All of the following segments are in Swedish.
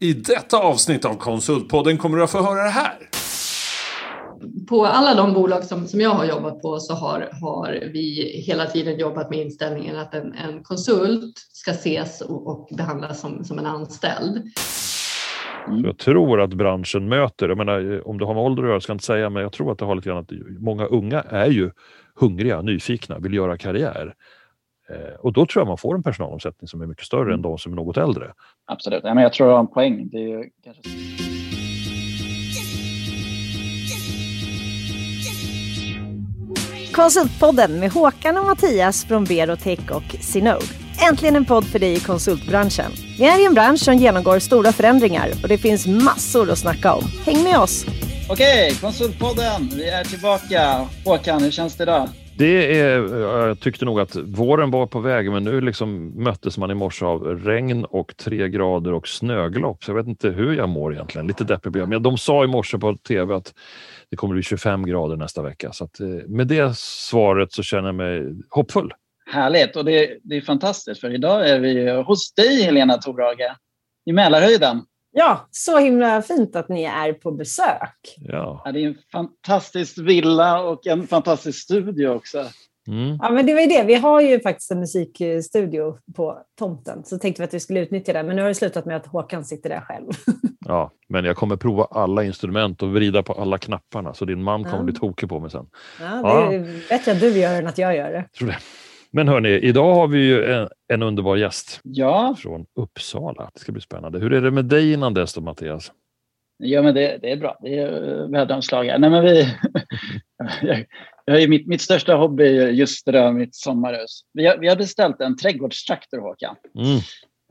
I detta avsnitt av Konsultpodden kommer du att få höra det här. På alla de bolag som, som jag har jobbat på så har, har vi hela tiden jobbat med inställningen att en, en konsult ska ses och, och behandlas som, som en anställd. Mm. Jag tror att branschen möter, jag menar, om det har med ålder att göra ska jag inte säga, men jag tror att det har lite grann att många unga är ju hungriga, nyfikna, vill göra karriär. Eh, och då tror jag man får en personalomsättning som är mycket större mm. än de som är något äldre. Absolut, ja, men jag tror du har en poäng. Det är kanske... Konsultpodden med Håkan och Mattias från Berotech och Sinode. Äntligen en podd för dig i konsultbranschen. Vi är i en bransch som genomgår stora förändringar och det finns massor att snacka om. Häng med oss! Okej, Konsultpodden, vi är tillbaka. Håkan, hur känns det idag? Det är, jag tyckte nog att våren var på väg, men nu liksom möttes man i morse av regn och tre grader och snöglopp. Så jag vet inte hur jag mår egentligen. Lite deppig blev Men de sa i morse på tv att det kommer bli 25 grader nästa vecka. Så att, eh, med det svaret så känner jag mig hoppfull. Härligt och det, det är fantastiskt för idag är vi hos dig Helena Torhage i Mälarhöjden. Ja, så himla fint att ni är på besök. Ja. ja det är en fantastisk villa och en fantastisk studio också. Mm. Ja, men det var ju det. Vi har ju faktiskt en musikstudio på tomten, så tänkte vi att vi skulle utnyttja den. Men nu har det slutat med att Håkan sitter där själv. Ja, men jag kommer prova alla instrument och vrida på alla knapparna, så din man kommer ja. bli tokig på mig sen. Ja, det är ja. bättre att du gör det än att jag gör det. Tror det. Men hörni, idag har vi ju en, en underbar gäst ja. från Uppsala. Det ska bli spännande. Hur är det med dig innan dess då, Mattias? Ja, men det, det är bra. Det är väderomslag Nej, men vi, jag, jag mitt, mitt största hobby är just det där, mitt sommarhus. Vi har, vi har beställt en trädgårdstraktor, Håkan. Mm.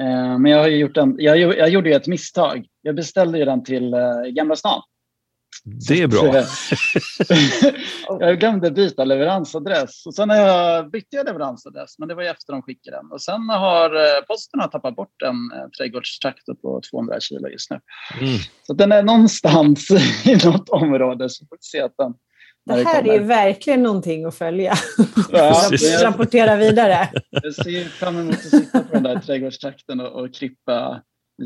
Eh, men jag, har gjort en, jag, jag gjorde ju ett misstag. Jag beställde den till eh, Gamla stan. Det är bra. jag glömde byta leveransadress och sen har jag bytte jag leveransadress, men det var ju efter de skickade den. Och sen har eh, posten har tappat bort en eh, trädgårdstraktor på 200 kilo just nu. Mm. Så den är någonstans i något område, så får vi se att den det här det är verkligen någonting att följa. Ja, Rapportera vidare. Jag ser fram emot att sitta på den där trädgårdstrakten och, och klippa.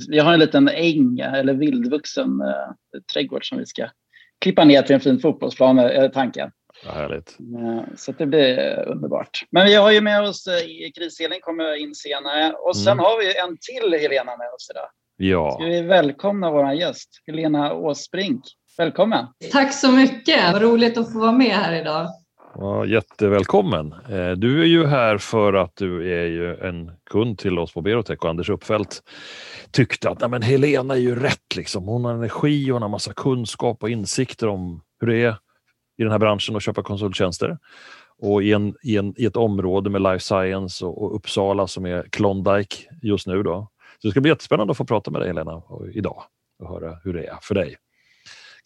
Vi har en liten äng, eller vildvuxen eh, trädgård som vi ska klippa ner till en fin fotbollsplan är tanken. Ja, härligt. Så det blir underbart. Men vi har ju med oss eh, Krishelin kommer in senare och sen mm. har vi en till Helena med oss idag. Ja. Ska vi välkomna vår gäst Helena Åsbrink. Välkommen! Tack så mycket! Vad roligt att få vara med här idag. Ja, jättevälkommen! Eh, du är ju här för att du är ju en kund till oss på Berotech och Anders Uppfeldt tyckte att Nej, men Helena är ju rätt. Liksom. Hon har energi och hon har massa kunskap och insikter om hur det är i den här branschen att köpa konsulttjänster. Och i, en, i, en, i ett område med life science och, och, Uppsala som är Klondike just nu. Då. Så det ska bli jättespännande att få prata med dig Helena idag och höra hur det är för dig.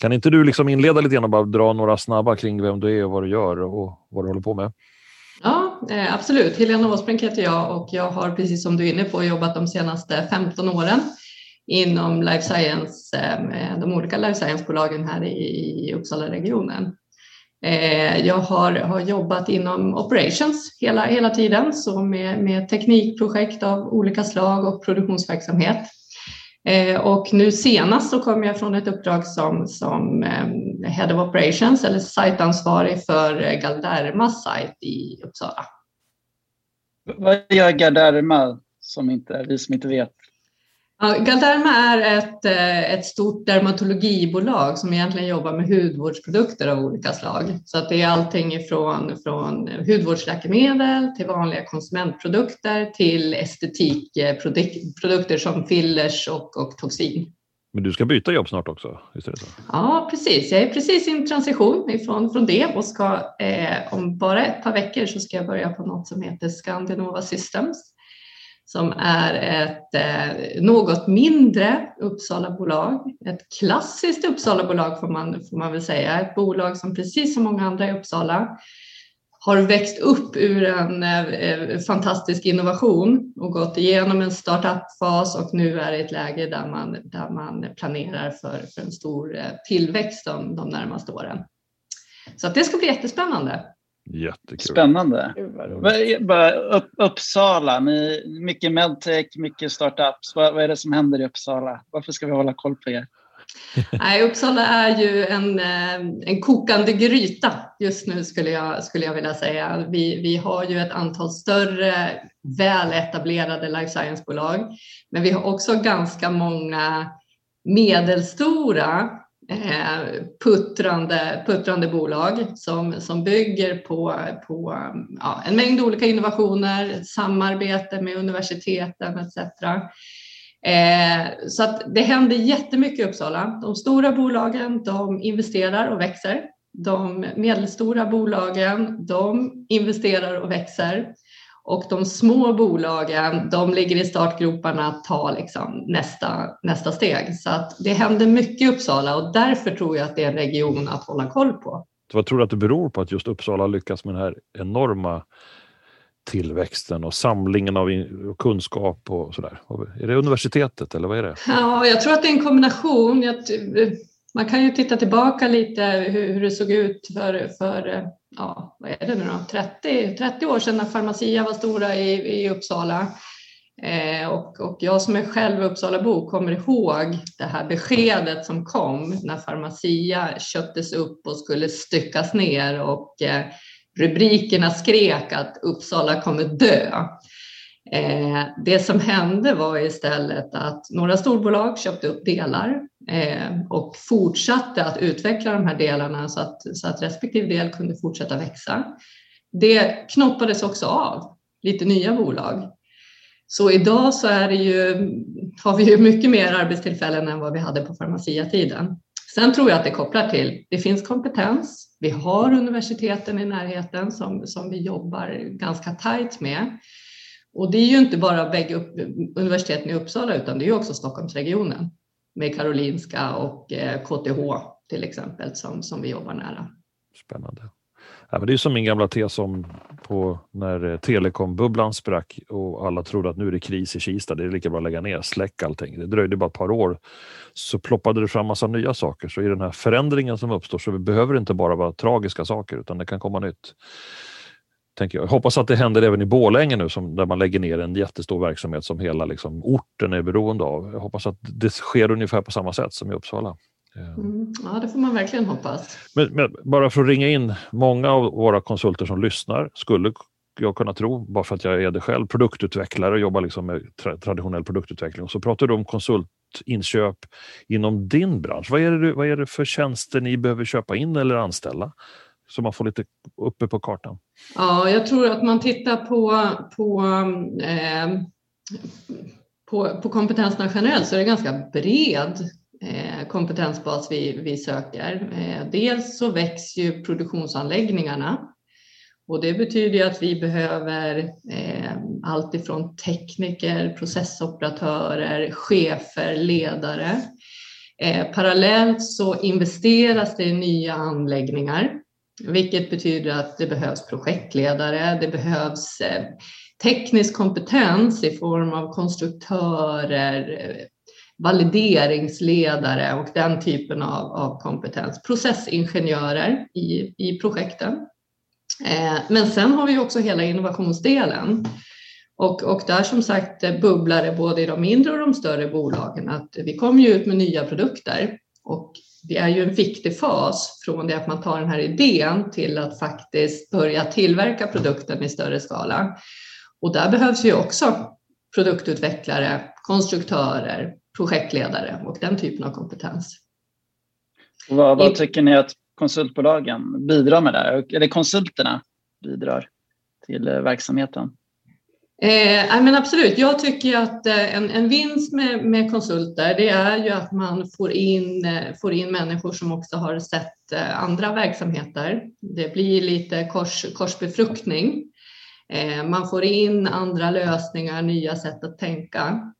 Kan inte du liksom inleda lite grann och bara dra några snabba kring vem du är och vad du gör och vad du håller på med? Ja, eh, absolut. Helena Åsbrink heter jag och jag har precis som du är inne på jobbat de senaste 15 åren inom life science, eh, de olika life science-bolagen här i Uppsala-regionen. Eh, jag har, har jobbat inom operations hela, hela tiden, så med, med teknikprojekt av olika slag och produktionsverksamhet. Eh, och nu senast så kom jag från ett uppdrag som, som eh, Head of Operations eller sajtansvarig för eh, Galdermas sajt i Uppsala. Vad gör Galderma som inte, vi som inte vet? Ja, Galderma är ett, eh, ett stort dermatologibolag som egentligen jobbar med hudvårdsprodukter av olika slag. Så att det är allting ifrån från hudvårdsläkemedel till vanliga konsumentprodukter till estetikprodukter som fillers och, och toxin. Men du ska byta jobb snart också? Så? Ja, precis. Jag är precis i en transition ifrån, från det och ska eh, om bara ett par veckor så ska jag börja på något som heter Scandinova Systems som är ett eh, något mindre Uppsalabolag. Ett klassiskt Uppsalabolag får man, får man väl säga. Ett bolag som precis som många andra i Uppsala har växt upp ur en eh, fantastisk innovation och gått igenom en startup-fas och nu är i ett läge där man, där man planerar för, för en stor eh, tillväxt de, de närmaste åren. Så att det ska bli jättespännande. Jättekul. Spännande. Upp, Uppsala, ni, mycket medtech, mycket startups. Vad, vad är det som händer i Uppsala? Varför ska vi hålla koll på er? Nej, Uppsala är ju en, eh, en kokande gryta just nu skulle jag, skulle jag vilja säga. Vi, vi har ju ett antal större väletablerade life science-bolag, men vi har också ganska många medelstora Eh, puttrande, puttrande bolag som, som bygger på, på ja, en mängd olika innovationer, samarbete med universiteten etc. Eh, så att det händer jättemycket i Uppsala. De stora bolagen de investerar och växer. De medelstora bolagen de investerar och växer. Och de små bolagen de ligger i startgroparna att ta liksom nästa, nästa steg. Så att det händer mycket i Uppsala och därför tror jag att det är en region att hålla koll på. Så vad tror du att det beror på att just Uppsala lyckas med den här enorma tillväxten och samlingen av kunskap och sådär? Är det universitetet eller vad är det? Ja, jag tror att det är en kombination. Man kan ju titta tillbaka lite hur, det såg ut för, för ja, vad är det nu då? 30, 30 år sedan när Pharmacia var stora i, i Uppsala. Eh, och, och jag som är själv Uppsalabo kommer ihåg det här beskedet som kom när Pharmacia köptes upp och skulle styckas ner och eh, rubrikerna skrek att Uppsala kommer dö. Eh, det som hände var istället att några storbolag köpte upp delar eh, och fortsatte att utveckla de här delarna så att, så att respektive del kunde fortsätta växa. Det knoppades också av lite nya bolag. Så idag så är det ju, har vi ju mycket mer arbetstillfällen än vad vi hade på farmaciatiden. Sen tror jag att det kopplar till, det finns kompetens, vi har universiteten i närheten som, som vi jobbar ganska tajt med. Och det är ju inte bara bägge upp, universiteten i Uppsala utan det är också Stockholmsregionen med Karolinska och eh, KTH till exempel som, som vi jobbar nära. Spännande. Ja, men det är som min gamla tes om på när eh, telekombubblan sprack och alla trodde att nu är det kris i Kista, det är lika bra att lägga ner, släck allting. Det dröjde bara ett par år så ploppade det fram massa nya saker. Så i den här förändringen som uppstår så behöver det inte bara vara tragiska saker utan det kan komma nytt. Tänker jag. jag hoppas att det händer även i Bålänge nu som, där man lägger ner en jättestor verksamhet som hela liksom, orten är beroende av. Jag hoppas att det sker ungefär på samma sätt som i Uppsala. Mm. Ja, det får man verkligen hoppas. Men, men, bara för att ringa in, många av våra konsulter som lyssnar skulle jag kunna tro, bara för att jag är det själv, produktutvecklare och jobbar liksom med tra traditionell produktutveckling. Och så pratar du om konsultinköp inom din bransch. Vad är, det, vad är det för tjänster ni behöver köpa in eller anställa? Så man får lite uppe på kartan. Ja, jag tror att man tittar på, på eh, på, på kompetenserna generellt så är det ganska bred Eh, kompetensbas vi, vi söker. Eh, dels så växer ju produktionsanläggningarna och det betyder att vi behöver eh, allt ifrån tekniker, processoperatörer, chefer, ledare. Eh, parallellt så investeras det i nya anläggningar, vilket betyder att det behövs projektledare, det behövs eh, teknisk kompetens i form av konstruktörer, eh, valideringsledare och den typen av, av kompetens. Processingenjörer i, i projekten. Eh, men sen har vi också hela innovationsdelen. Och, och där som sagt bubblar det både i de mindre och de större bolagen att vi kommer ju ut med nya produkter och det är ju en viktig fas från det att man tar den här idén till att faktiskt börja tillverka produkten i större skala. Och där behövs ju också produktutvecklare, konstruktörer, projektledare och den typen av kompetens. Vad, vad tycker ni att konsultbolagen bidrar med där? Eller konsulterna bidrar till eh, verksamheten? Eh, men absolut, jag tycker att eh, en, en vinst med, med, konsulter det är ju att man får in, eh, får in människor som också har sett eh, andra verksamheter. Det blir lite kors, korsbefruktning. Eh, man får in andra lösningar, nya sätt att tänka.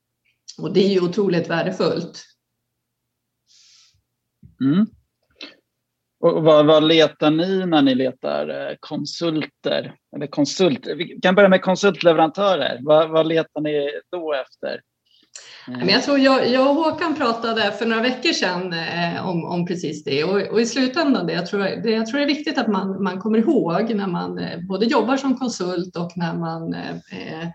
Och det är ju otroligt värdefullt. Mm. Och vad, vad, letar ni när ni letar eh, konsulter? Eller konsult, vi kan börja med konsultleverantörer. Vad, vad letar ni då efter? Men jag, tror jag, jag och Håkan pratade för några veckor sedan eh, om, om precis det och, och i slutändan det jag, tror, det, jag tror det är viktigt att man, man kommer ihåg när man eh, både jobbar som konsult och när man eh,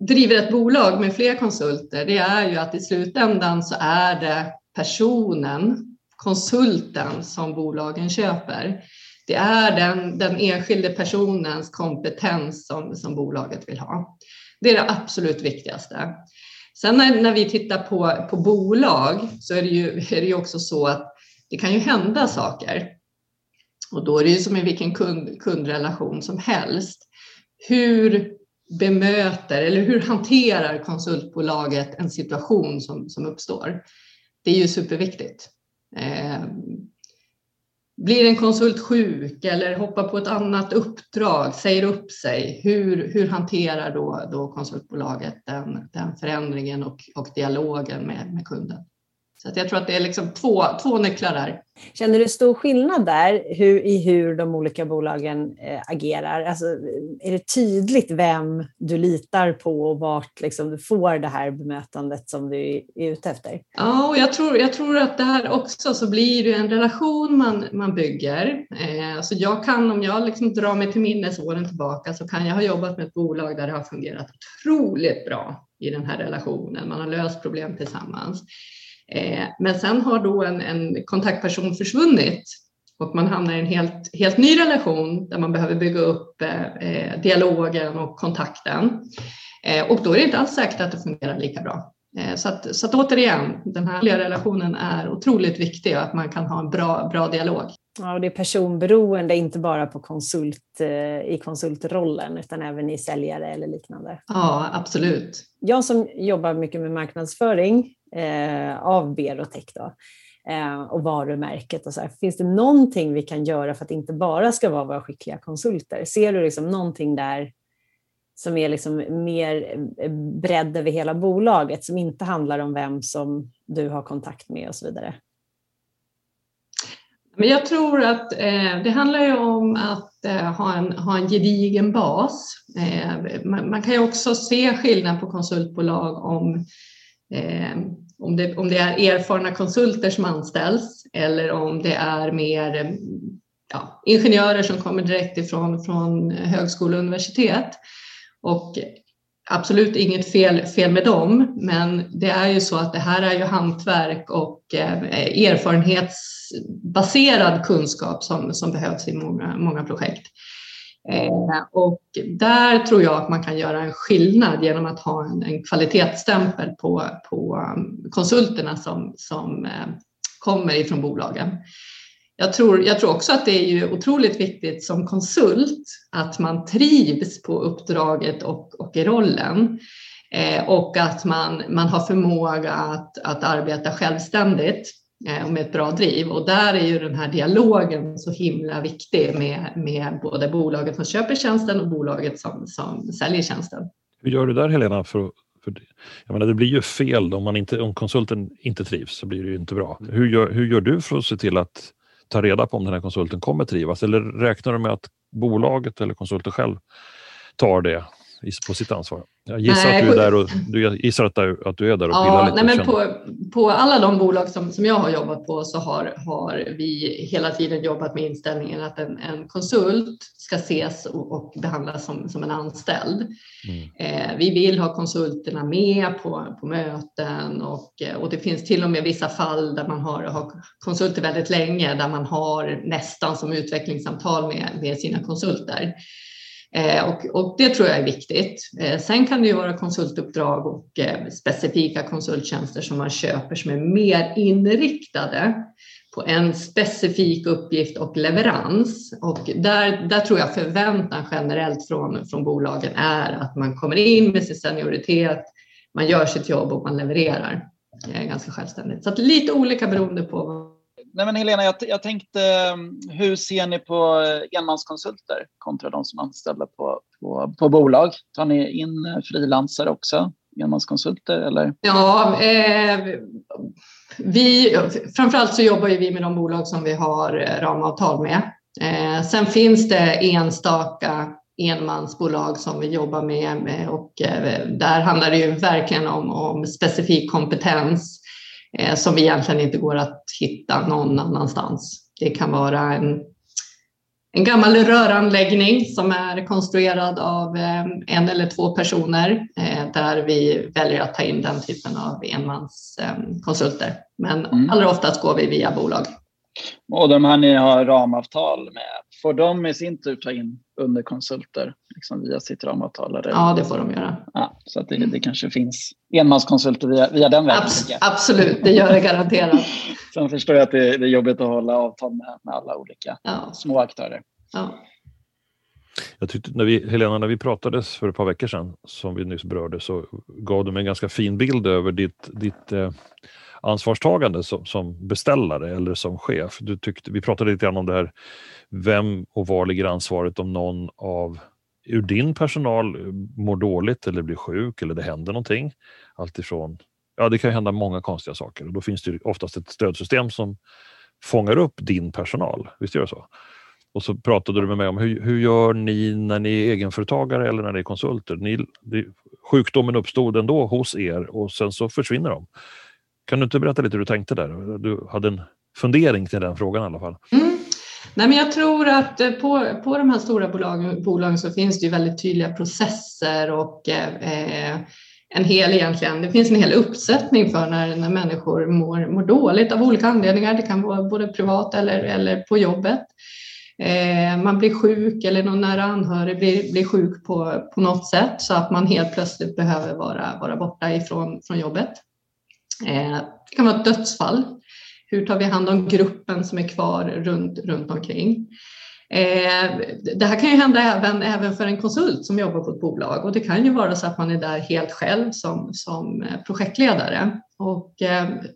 driver ett bolag med fler konsulter. Det är ju att i slutändan så är det personen, konsulten som bolagen köper. Det är den, den enskilde personens kompetens som, som bolaget vill ha. Det är det absolut viktigaste. Sen när, när vi tittar på, på bolag så är det, ju, är det ju också så att det kan ju hända saker. Och då är det ju som i vilken kund, kundrelation som helst. Hur bemöter eller hur hanterar konsultbolaget en situation som, som uppstår? Det är ju superviktigt. Eh, blir en konsult sjuk eller hoppar på ett annat uppdrag, säger upp sig, hur, hur hanterar då, då konsultbolaget den, den förändringen och, och dialogen med, med kunden? Så att jag tror att det är liksom två, två nycklar där. Känner du stor skillnad där hur, i hur de olika bolagen eh, agerar? Alltså, är det tydligt vem du litar på och vart liksom, du får det här bemötandet som du är ute efter? Ja, och jag tror, jag tror att det här också så blir det en relation man, man bygger. Eh, alltså jag kan, om jag liksom drar mig till minnes åren tillbaka så kan jag ha jobbat med ett bolag där det har fungerat otroligt bra i den här relationen. Man har löst problem tillsammans. Eh, men sen har då en, en kontaktperson försvunnit och man hamnar i en helt, helt ny relation där man behöver bygga upp eh, dialogen och kontakten. Eh, och då är det inte alls säkert att det fungerar lika bra. Eh, så, att, så att återigen, den här relationen är otroligt viktig och att man kan ha en bra, bra dialog. Ja, och det är personberoende, inte bara på konsult, i konsultrollen utan även i säljare eller liknande. Ja, absolut. Jag som jobbar mycket med marknadsföring eh, av Berotech då, eh, och varumärket. Och så här. Finns det någonting vi kan göra för att det inte bara ska vara våra skickliga konsulter? Ser du liksom någonting där som är liksom mer eh, bredd över hela bolaget, som inte handlar om vem som du har kontakt med och så vidare? Men jag tror att eh, det handlar ju om att eh, ha, en, ha en gedigen bas. Eh, man, man, kan ju också se skillnad på konsultbolag om Eh, Eh, om, det, om det är erfarna konsulter som anställs eller om det är mer eh, ja, ingenjörer som kommer direkt ifrån från högskola och universitet. Och absolut inget fel, fel med dem, men det är ju så att det här är ju hantverk och eh, erfarenhetsbaserad kunskap som, som behövs i många, många projekt. Eh, och där tror jag att man kan göra en skillnad genom att ha en, en kvalitetsstämpel på, på um, konsulterna som, som eh, kommer ifrån bolagen. Jag tror, jag tror också att det är ju otroligt viktigt som konsult att man trivs på uppdraget och, och i rollen eh, och att man, man har förmåga att, att arbeta självständigt och med ett bra driv. Och där är ju den här dialogen så himla viktig med, med både bolaget som köper tjänsten och bolaget som, som säljer tjänsten. Hur gör du där Helena? För, för, jag menar, det blir ju fel om, man inte, om konsulten inte trivs så blir det ju inte bra. Hur gör, hur gör du för att se till att ta reda på om den här konsulten kommer trivas? Eller räknar du med att bolaget eller konsulten själv tar det på sitt ansvar? Jag gissar nej, att du är där och, du gissar att, du, att du är där och ja, lite. Nej, men på, på alla de bolag som, som jag har jobbat på så har, har vi hela tiden jobbat med inställningen att en, en konsult ska ses och, och behandlas som, som en anställd. Mm. Eh, vi vill ha konsulterna med på, på möten och, och det finns till och med vissa fall där man har, har konsulter väldigt länge där man har nästan som utvecklingssamtal med, med sina konsulter. Eh, och, och, det tror jag är viktigt. Eh, sen kan det ju vara konsultuppdrag och eh, specifika konsulttjänster som man köper som är mer inriktade på en specifik uppgift och leverans. Och där, där tror jag förväntan generellt från, från bolagen är att man kommer in med sin senioritet, man gör sitt jobb och man levererar eh, ganska självständigt. Så lite olika beroende på nej men Helena, jag, jag, tänkte, mm, hur ser ni på eh, enmanskonsulter kontra de som är anställda på, på, på bolag? Tar ni in eh, frilansare också, enmanskonsulter? Eller? Ja, eh, vi, framförallt så jobbar vi med de bolag som vi har eh, ramavtal med. Eh, sen finns det enstaka enmansbolag som vi jobbar med och där handlar det ju verkligen om, om specifik kompetens som egentligen inte går att hitta någon annanstans. Det kan vara en en gammal röranläggning som är konstruerad av eh, en eller två personer eh, där vi väljer att ta in den typen av enmanskonsulter. Men mm. allra oftast går vi via bolag. Och de här ni har ramavtal med, får de i sin tur ta in underkonsulter liksom via sitt ramavtal? Eller? Ja, det får de göra. Ja, så att det, det kanske finns enmanskonsulter via, via den vägen? Abs absolut, det gör det garanterat. Sen förstår jag att det, det är jobbigt att hålla avtal med, med alla olika ja. små aktörer. Ja. Jag tyckte när vi, Helena, när vi pratades för ett par veckor sedan, som vi nyss berörde, så gav du mig en ganska fin bild över ditt, ditt eh, ansvarstagande som, som, beställare eller som chef. Du tyckte, vi pratade lite grann om det här, vem och var ligger ansvaret om någon av ur din personal mår dåligt eller blir sjuk eller det händer någonting. Alltifrån, ja det kan hända många konstiga saker och då finns det oftast ett stödsystem som fångar upp din personal. Visst gör det så? Och så pratade du med mig om hur, hur gör ni när ni är egenföretagare eller när ni är konsulter? Ni, det, sjukdomen uppstod ändå hos er och sen så försvinner de. Kan du inte berätta lite hur du tänkte där? Du hade en fundering till den frågan i alla fall. Mm. Nej, men jag tror att eh, på, på de här stora bolagen, bolagen så finns det ju väldigt tydliga processer och eh, eh, en hel egentligen, det finns en hel uppsättning för när, när människor mår, mår dåligt av olika anledningar. Det kan vara både privat eller, eller på jobbet. Eh, man blir sjuk eller någon nära anhörig blir, blir sjuk på, på något sätt så att man helt plötsligt behöver vara, vara borta ifrån från jobbet. Eh, det kan vara ett dödsfall. Hur tar vi hand om gruppen som är kvar runt, runt omkring? Eh, det här kan ju hända även, även för en konsult som jobbar på ett bolag och det kan ju vara så att man är där helt själv som, som eh, projektledare. Och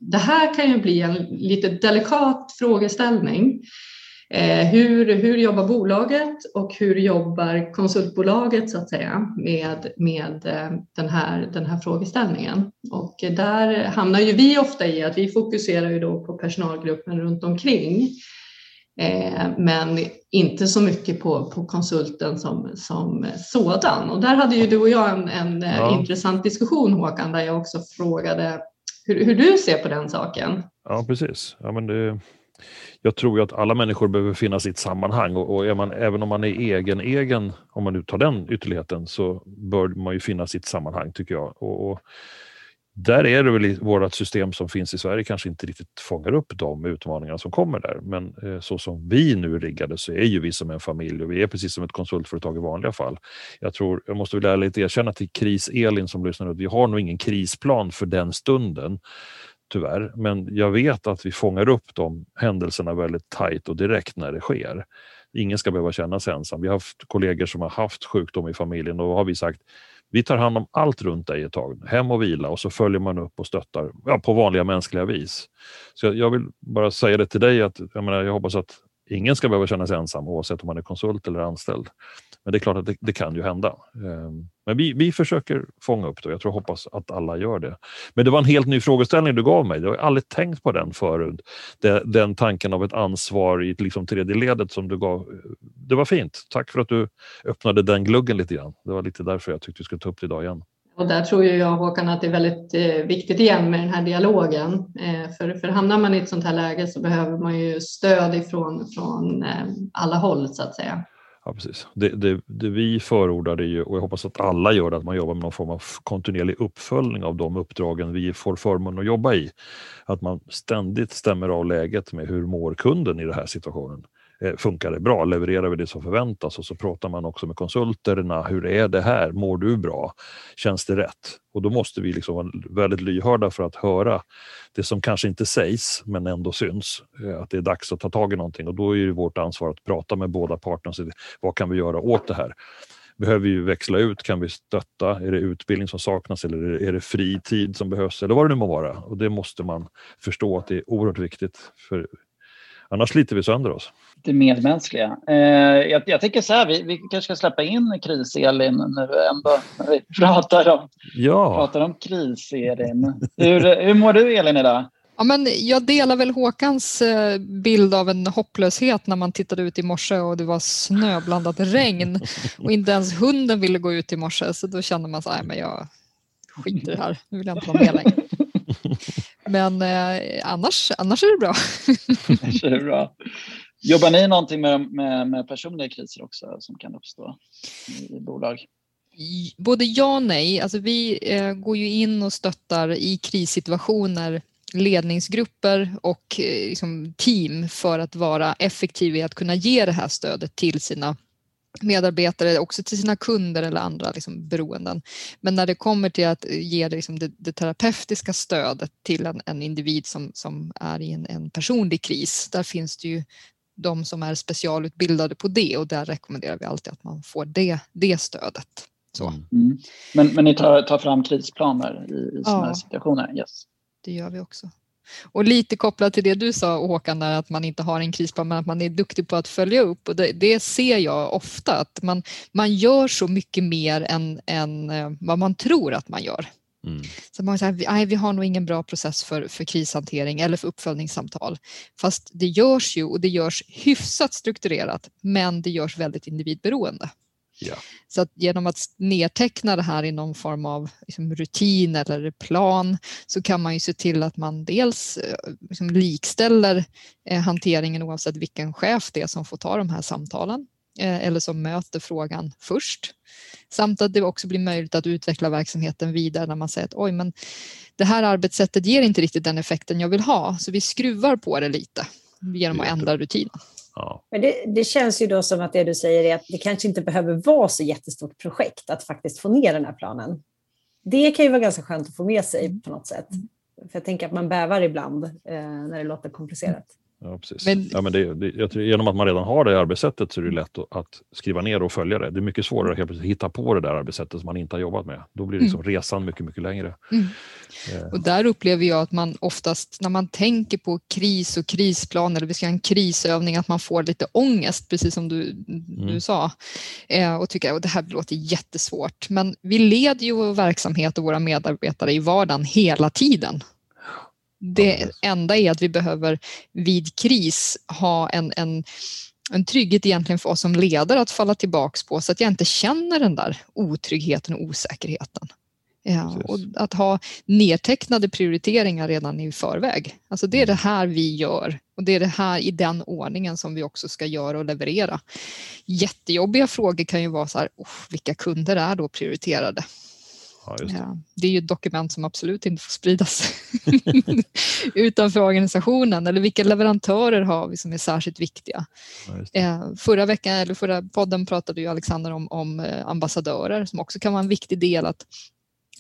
det här kan ju bli en lite delikat frågeställning hur, hur jobbar bolaget och hur jobbar konsultbolaget så att säga med, med eh, den, här, den här frågeställningen? Och där hamnar ju vi ofta i att vi fokuserar ju då på personalgruppen runt omkring eh, men inte så mycket på, på konsulten som, som sådan. Och där hade ju du och jag en, en ja. intressant diskussion Håkan, där jag också frågade hur, hur du ser på den saken. Ja, precis. Ja, men det jag tror ju att alla människor behöver finnas i ett sammanhang och, och man, även om man är egen, egen, om man nu tar den ytterligheten, så bör man ju finnas i ett sammanhang tycker jag. Och, och där är det väl i vårt system som finns i Sverige kanske inte riktigt fångar upp de utmaningar som kommer där. Men eh, så som vi nu är riggade så är ju vi som en familj och vi är precis som ett konsultföretag i vanliga fall. Jag tror, jag måste väl ärligt erkänna till Kris-Elin som lyssnar att vi har nog ingen krisplan för den stunden tyvärr. Men jag vet att vi fångar upp de händelserna väldigt tajt och direkt när det sker. Ingen ska behöva känna sig ensam. Vi har haft kollegor som har haft sjukdom i familjen och då har vi sagt vi tar hand om allt runt dig ett tag, hem och vila och så följer man upp och stöttar ja, på vanliga mänskliga vis. Så jag, jag vill bara säga det till dig att jag, menar, jag hoppas att ingen ska behöva känna sig ensam oavsett om man är konsult eller anställd. Men det är klart att det, det kan ju hända. Ehm, men vi, vi försöker fånga upp det och jag tror och hoppas att alla gör det. Men det var en helt ny frågeställning du gav mig. Jag har aldrig tänkt på den förut. Den tanken av ett ansvar i liksom tredje ledet som du gav. Eh, det var fint. Tack för att du öppnade den gluggen lite grann. Det var lite därför jag tyckte vi skulle ta upp det idag igen. Och där tror jag Håkan att det är väldigt eh, viktigt igen med den här dialogen. Eh, för, för hamnar man i ett sånt här läge så behöver man ju stöd ifrån från alla håll så att säga. Ja, precis. Det, det, det, vi förordar är ju, och jag hoppas att alla gör det, att man jobbar med någon form av kontinuerlig uppföljning av de uppdragen vi får förmånen att jobba i. Att man ständigt stämmer av läget med hur mår kunden i den här situationen. Eh, funkar det bra? Levererar vi det som förväntas? Och så pratar man också med konsulterna. Hur är det här? Mår du bra? Känns det rätt? Och då måste vi liksom vara väldigt lyhörda för att höra det som kanske inte sägs men ändå syns. Eh, att det är dags att ta tag i någonting och då är det vårt ansvar att prata med båda parterna. Vad kan vi göra åt det här? Behöver vi växla ut? Kan vi stötta? Är det utbildning som saknas eller är det fri tid som behövs? Eller vad det nu må vara. Och det måste man förstå att det är oerhört viktigt. För Annars sliter vi sönder oss. Det medmänskliga. Eh, jag, jag tänker så här, vi, vi kanske ska släppa in kris-Elin nu ändå, när vi pratar om, ja. pratar om kris-Elin. Hur, hur mår du Elin idag? Ja, men jag delar väl Håkans eh, bild av en hopplöshet när man tittade ut i morse och det var snöblandat regn och inte ens hunden ville gå ut i morse så då kände man så här, men jag skiter i det här, nu vill jag inte vara med längre. Men eh, annars, annars är det bra. annars är det bra. Jobbar ni någonting med, med, med personliga kriser också som kan uppstå i, i bolag? Både ja och nej. Alltså vi eh, går ju in och stöttar i krissituationer ledningsgrupper och eh, liksom team för att vara effektiva i att kunna ge det här stödet till sina medarbetare, också till sina kunder eller andra liksom beroenden. Men när det kommer till att ge det, liksom det, det terapeutiska stödet till en, en, individ som, som är i en, en personlig kris, där finns det ju de som är specialutbildade på det och där rekommenderar vi alltid att man får det, det stödet. Så. Mm. mm. Men, men ni tar, tar fram krisplaner i, i sådana ja. situationer? Yes det gör vi också. Och lite kopplat till det du sa Håkan, där att man inte har en krisplan men att man är duktig på att följa upp och det, det ser jag ofta att man, man gör så mycket mer än, än eh, vad man tror att man gör. Mm. Så man säger, nej, vi har nog ingen bra process för, för krishantering eller för uppföljningssamtal. Fast det görs ju och det görs hyfsat strukturerat men det görs väldigt individberoende. Ja. Så att genom att nedteckna det här i någon form av liksom, rutin eller plan så kan man ju se till att man dels eh, liksom, likställer eh, hanteringen oavsett vilken chef det är som får ta de här samtalen eller som möter frågan först. Samt att det också blir möjligt att utveckla verksamheten vidare när man säger att oj, men det här arbetssättet ger inte riktigt den effekten jag vill ha, så vi skruvar på det lite genom att ändra rutinen. Ja. Men det, det, känns ju då som att det du säger är att det kanske inte behöver vara så jättestort projekt att faktiskt få ner den här planen. Det kan ju vara ganska skönt att få med sig på något sätt. För jag tänker att man bävar ibland eh, när det låter komplicerat. Ja, precis. Men, ja, men det, det, tror, genom att man redan har det arbetssättet så är det lätt att skriva ner och följa det. Det är mycket svårare att hitta på det där arbetssättet som man inte har jobbat med. Då blir liksom mm. resan mycket, mycket längre. Mm. Eh. Och där upplever jag att man oftast när man tänker på kris och krisplan eller vi ska ha en krisövning att man får lite ångest, precis som du, mm. du sa. Eh, och tycker att det här låter jättesvårt. Men vi leder ju vår verksamhet och våra medarbetare i vardagen hela tiden. Det enda är att vi behöver vid kris ha en, en, en trygghet egentligen för oss som ledare att falla tillbaks på så att jag inte känner den där otryggheten och osäkerheten. Ja, och att ha nedtecknade prioriteringar redan i förväg. Alltså det är det mm. här vi gör och det är det här i den ordningen som vi också ska göra och leverera. Jättejobbiga frågor kan ju vara så här, oh, vilka kunder är då prioriterade? Ja, det. Ja, det. är ju ett dokument som absolut inte får spridas utanför organisationen. Eller vilka leverantörer har vi som är särskilt viktiga? Ja, eh, förra veckan, eller förra podden pratade ju Alexander om, om eh, ambassadörer som också kan vara en viktig del att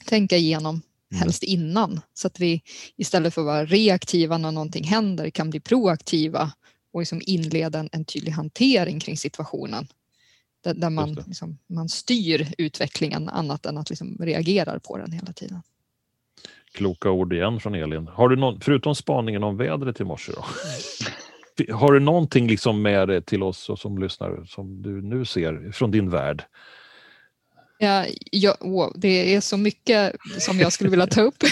tänka igenom mm. helst innan så att vi istället för att vara reaktiva när någonting händer kan bli proaktiva och liksom inleda en, en tydlig hantering kring situationen där, där man, liksom, man styr utvecklingen annat än att liksom reagera på den hela tiden. Kloka ord igen från Elin. Har du någon, förutom spaningen om vädret i morse, då, har du någonting liksom med till oss som lyssnar som du nu ser från din värld? Ja, ja, wow, det är så mycket som jag skulle vilja ta upp.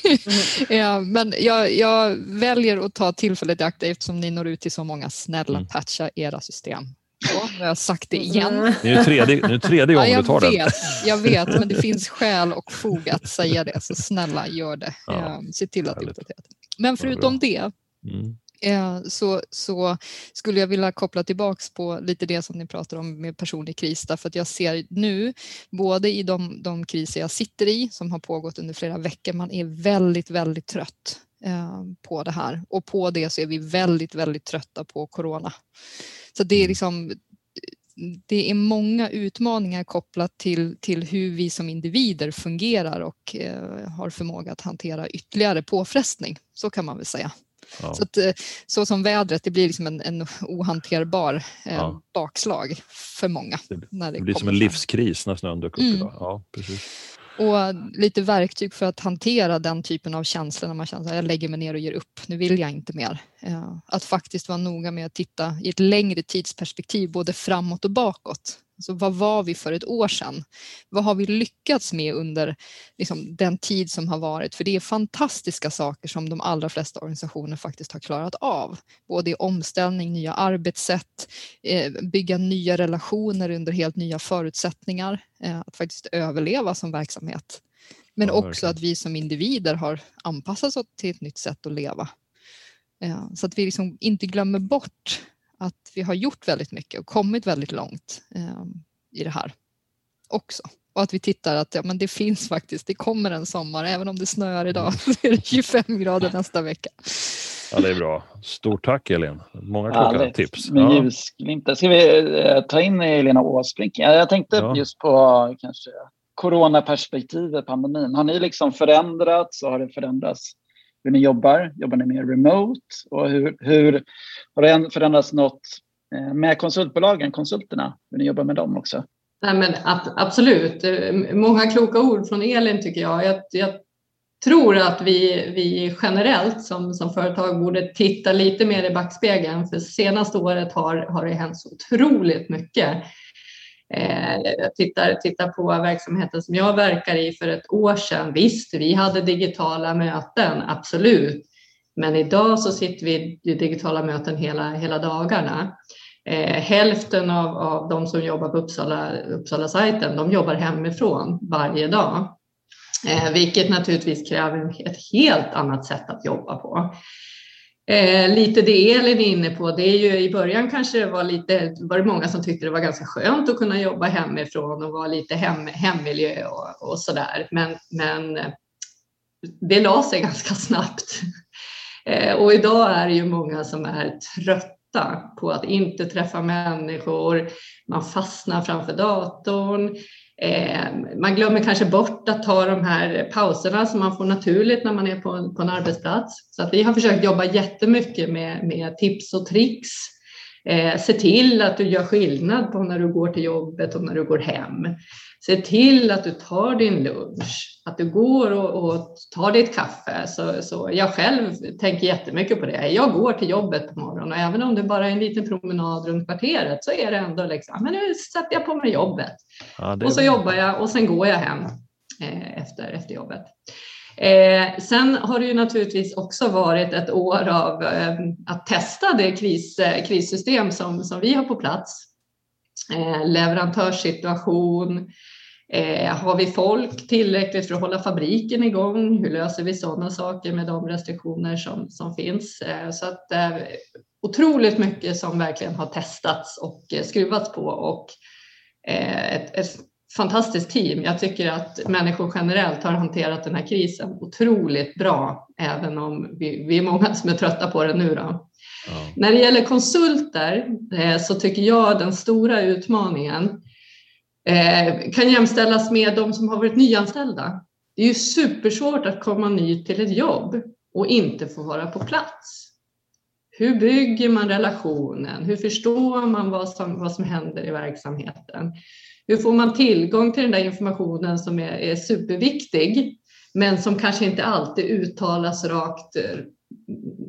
ja, men jag, jag, väljer att ta tillfället i akt eftersom ni når ut till så många. Snälla mm. patcha era system. Så, nu har jag sagt det igen. Det är tredje, nu tredje gången ja, du tar vet, den. Jag vet, men det finns skäl och fog att säga det, så snälla gör det. Ja, Se till att det är uppdaterat. Men förutom det mm. Eh, så, så skulle jag vilja koppla tillbaks på lite det som ni pratar om med personlig kris därför att jag ser nu både i de, de kriser jag sitter i som har pågått under flera veckor, man är väldigt, väldigt trött eh, på det här och på det så är vi väldigt, väldigt trötta på corona. Så det är mm. liksom det är många utmaningar kopplat till, till hur vi som individer fungerar och eh, har förmåga att hantera ytterligare påfrestning. Så kan man väl säga. Ja. Så, att, eh, så som vädret, det blir liksom en, en ohanterbar eh, ja. bakslag för många. Det, när det, det blir som en livskris när snön dök upp mm. idag. Ja, precis. Och lite verktyg för att hantera den typen av känslor när man känner att jag lägger mig ner och ger upp, nu vill jag inte mer. Eh, att faktiskt vara noga med att titta i ett längre tidsperspektiv, både framåt och bakåt. Alltså, vad var vi för ett år sedan? Vad har vi lyckats med under liksom, den tid som har varit? För det är fantastiska saker som de allra flesta organisationer faktiskt har klarat av. Både i omställning, nya arbetssätt, eh, bygga nya relationer under helt nya förutsättningar, eh, att faktiskt överleva som verksamhet. Men ja, också att vi som individer har anpassat oss till ett nytt sätt att leva. Eh, så att vi liksom inte glömmer bort att vi har gjort väldigt mycket och kommit väldigt långt eh, i det här också. Och att vi tittar att ja, men det finns faktiskt, det kommer en sommar, även om det snöar idag så är det 25 grader nästa vecka. Ja, det är bra. Stort tack Elin. Många kloka tips. Med ja. ljusglimtar. Ska vi eh, ta in Elina Åsbrink? Jag tänkte ja. just på kanske coronaperspektivet, pandemin. Har ni liksom förändrats och har det förändrats hur ni jobbar? Jobbar ni mer remote? Och hur, hur har det förändrats något eh, med konsultbolagen, konsulterna? Hur ni jobbar med dem också? Nej, men absolut. Eh, många kloka ord från Elin tycker jag. Jag, jag tror att vi, vi generellt som, som företag borde titta lite mer i backspegeln för senaste året har, har det hänt så otroligt mycket. Eh, jag tittar, tittar på verksamheten som jag verkar i för ett år sedan. Visst, vi hade digitala möten, absolut. Men idag så sitter vi i digitala möten hela, hela dagarna. Eh, hälften av, av de som jobbar på Uppsala, Uppsala-sajten, de jobbar hemifrån varje dag. Eh, vilket naturligtvis kräver ett helt annat sätt att jobba på. Eh, lite det Elin är inne på, det är ju i början kanske det var lite, var det många som tyckte det var ganska skönt att kunna jobba hemifrån och vara lite hem, hemmiljö och, och sådär. Men, men eh, det la sig ganska snabbt. Eh, och idag är det ju många som är trötta på att inte träffa människor. Man fastnar framför datorn. Eh, man glömmer kanske bort att ta de här pauserna som man får naturligt när man är på en, på en arbetsplats. Så att vi har försökt jobba jättemycket med, med tips och tricks. Eh, se till att du gör skillnad på när du går till jobbet och när du går hem. Se till att du tar din lunch, att du går och, och tar ditt kaffe. Så, så jag själv tänker jättemycket på det. Jag går till jobbet på morgonen och även om det bara är en liten promenad runt kvarteret så är det ändå liksom, men nu sätter jag på mig jobbet. Ja, och så jobbar jag och sen går jag hem eh, efter, efter jobbet. Eh, sen har det ju naturligtvis också varit ett år av eh, att testa det kris, eh, krissystem som, som vi har på plats. Eh, leverantörssituation, Eh, har vi folk tillräckligt för att hålla fabriken igång? Hur löser vi sådana saker med de restriktioner som, som finns? Eh, så att eh, otroligt mycket som verkligen har testats och eh, skruvats på och eh, ett, ett, fantastiskt team. Jag tycker att människor generellt har hanterat den här krisen otroligt bra, även om vi, vi är många som är trötta på det nu. Då. Ja. När det gäller konsulter eh, så tycker jag den stora utmaningen Eh, kan jämställas med de som har varit nyanställda. Det är ju supersvårt att komma ny till ett jobb och inte få vara på plats. Hur bygger man relationen? Hur förstår man vad som, vad som händer i verksamheten? Hur får man tillgång till den där informationen som är, är superviktig, men som kanske inte alltid uttalas rakt,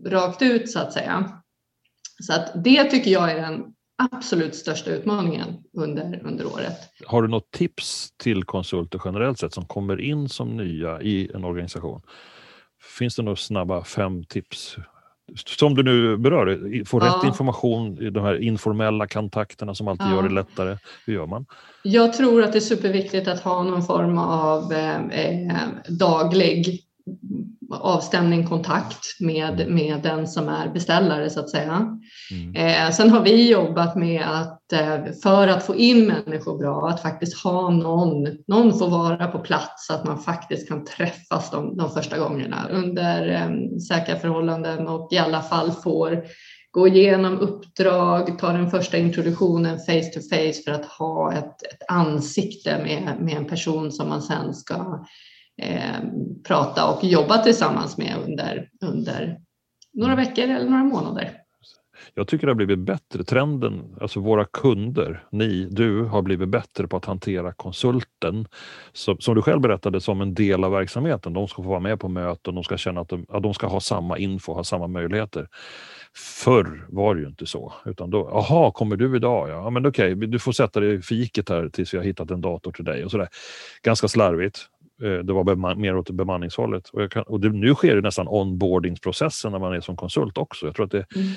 rakt ut så att säga. Så att det tycker jag är den absolut största utmaningen under, under året. Har du något tips till konsulter generellt sett som kommer in som nya i en organisation? Finns det några snabba fem tips? Som du nu berör, få ja. rätt information i de här informella kontakterna som alltid ja. gör det lättare. Hur gör man? Jag tror att det är superviktigt att ha någon form av eh, eh daglig avstämning, kontakt med, med den som är beställare så att säga. Mm. Eh, sen har vi jobbat med att eh, för att få in människor bra, att faktiskt ha någon, någon får vara på plats så att man faktiskt kan träffas de, de första gångerna under eh, säkra förhållanden och i alla fall får gå igenom uppdrag, ta den första introduktionen face to face för att ha ett, ett ansikte med, med en person som man sen ska eh, prata och jobba tillsammans med under, under några veckor eller några månader. Jag tycker det har blivit bättre. Trenden, alltså våra kunder, ni, du har blivit bättre på att hantera konsulten. Så, som du själv berättade, som en del av verksamheten. De ska få vara med på möten, de ska känna att de, att de ska ha samma info, ha samma möjligheter. Förr var det ju inte så. Utan då, aha, kommer du idag? Ja, men okej, okay, du får sätta dig i fiket här tills vi har hittat en dator till dig. och så där. Ganska slarvigt. Eh, det var mer åt bemanningshållet. Och, kan, och det, nu sker det nästan onboardingsprocessen när man är som konsult också. Jag, tror att det, mm.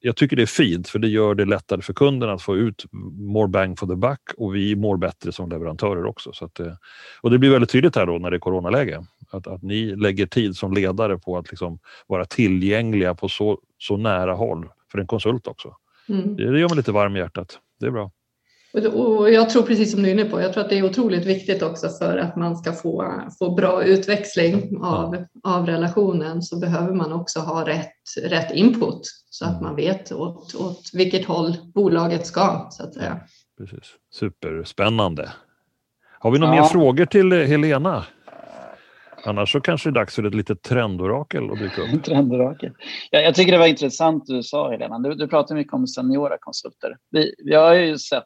jag tycker det är fint för det gör det lättare för kunden att få ut more bang for the buck och vi mår bättre som leverantörer också. Så att, och det blir väldigt tydligt här då när det är coronaläge. Att, att ni lägger tid som ledare på att liksom vara tillgängliga på så, så nära håll för en konsult också. Mm. Det, det gör mig lite varm i hjärtat. Det är bra. Och jag tror precis som du är inne på, jag tror att det är otroligt viktigt också för att man ska få, få bra utväxling av, av relationen så behöver man också ha rätt, rätt input så att man vet åt, åt vilket håll bolaget ska så att säga. Precis. Superspännande. Har vi några ja. mer frågor till Helena? Annars så kanske det är dags för ett litet trendorakel att dyka upp. trendorakel. Ja, jag tycker det var intressant du sa Helena. Du, du pratar mycket om seniora konsulter. Vi, vi har ju sett